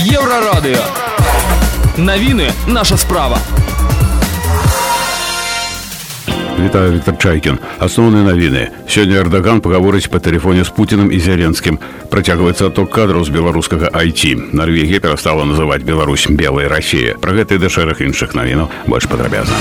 Еврорадио. Новины наша справа. Вітаю Віктор Чайкін. Асноўныя навіны. Сёння Эрдаган пагаворыць па тэлефоне з Пуціным і Зяленскім. Працягваецца адток кадраў з беларускага IT. Нарвегія перастала называць Беларусь белай Расія. Пра гэта і да шэраг іншых навінаў больш падрабязна.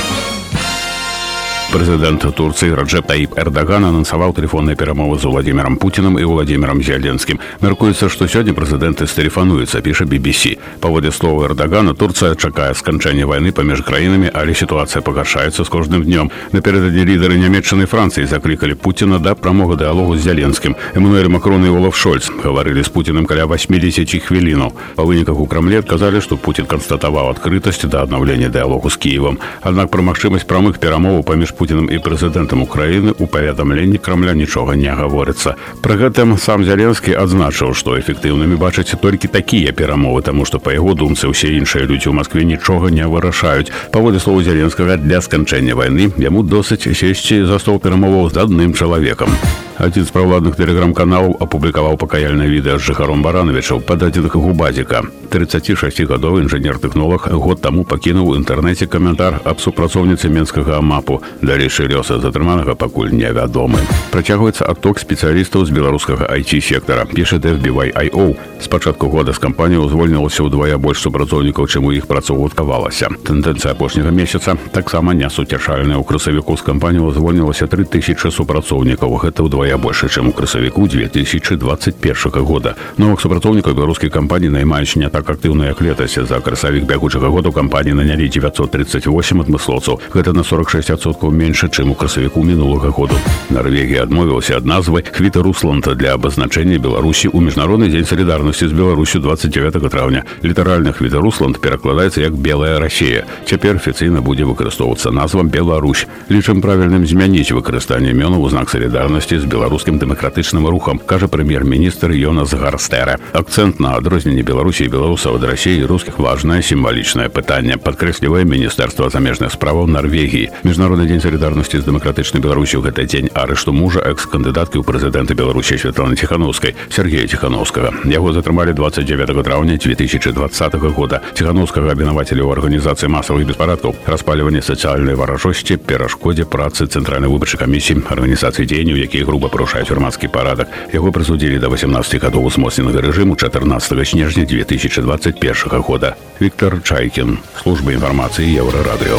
Президент Турции Раджеп Таип Эрдоган анансаваў телефонныя перамовы з Владимиром Путиным і Владимиром Зяленскім. Мяркуецца, што сёння прэзідэнты стэлефануюцца, піша BBC. Паводле слова Эрдогана, Турцыя чакае сканчэння вайны паміж краінамі, але сітуацыя пагаршаецца з кожным днём. Напярэдадні лідары нямецчаны Францыі заклікалі Пуціна да прамога дыалогу з Зяленскім. Эммануэль Макрон і Олаф Шольц гаварылі з Путіным каля 80 хвілінаў. Па выніках у крамле адказалі, што Путін канстатаваў адкрытасць да аднаўлення дыалогу з Кіевам. Аднак пра магчымасць прамых перамоваў паміж Путиным і прэзідэнтам Украіны у паведамленні крамля нічога не гаворыцца. Пры гэтым сам Зяленскі адзначыў, што эфектыўнымі бачаць толькі такія перамовы, таму што па яго думцы ўсе іншыя людзі ў Маскве нічога не вырашаюць. Паводле слова Зяленскага для сканчэння вайны яму досыць сесці за стол перамоваў з адным чалавекам. Адзін з правладных тэлеграм-каналаў апублікаваў пакаяльнае відэа з жыхаром барановичаў пададзеных губазіка 36гадовы інжынер-тэхнолог год таму пакінуў у інтэрнэце каментар аб супрацоўніцы менскага амапу далейшы лёса затрыманага пакуль невядомы працягваецца адток спецыялістаў з беларускага IT сектара піша DFBYIO з пачатку года з кампаніяў звольнілася ўдвая больш супрацоўнікаў чым у іх працоўваткавалася тэндэнцыя апошняга месяца таксама не суцяшальная ў красавіку з кампаніяў звольнілася 3000 супрацоўнікаў гэта ўдвая удвая больше, чым у красавіку 2021 года. Новых супрацоўнікаў беларускай кампаніі наймаюць не так актыўна, як летась. За красавік бягучага года кампаніі нанялі 938 адмыслоўцаў. Гэта на 46соткаў менш, чым у красавіку мінулага году. Нарвегія адмовілася ад назвы Хвіта Русланда для абазначэння Беларусі ў міжнародны дзень салідарнасці з Беларусю 29 траўня. Літаральна Хвіта Русланд перакладаецца як белая Расія. Цяпер афіцыйна будзе выкарыстоўвацца назвам Беларусь. Лічым правільным змяніць выкарыстанне імёнаў у знак салідарнасці з беларускім дэмакратычным рухам кажа прэм'ер-міністр Йонас гарстэра акцэнт на адрозненне беларусі і беларусаў ад рассіі рускіх важнае сімвалічнае пытанне падкрэслівае міністэрства замежных справаў Нарвегіі міжнародны дзень салідарнасці з дэмакратычнай беларусі ў гэты дзень арышту мужа экс-кандыдаткі ў прэзідэнты беларусі Святланы ціхановскай Сергея ціхановскага яго затрымалі 29 траўня 2020 года ціхановскага абвінавацелі ў арганізацыі масавых беспарадкаў распальванне сацыяльнай варажосці перашкодзе працы цэнтральнай выбарчай камісіі арганізацыі дзеянняў якія грубо парушаюць грамадскі парадак яго прысудзілі да 18 гадоў узмоцненага рэжыму 14 снежня 2021 года Віктор чайкін служба інфармацыі еўрарадыё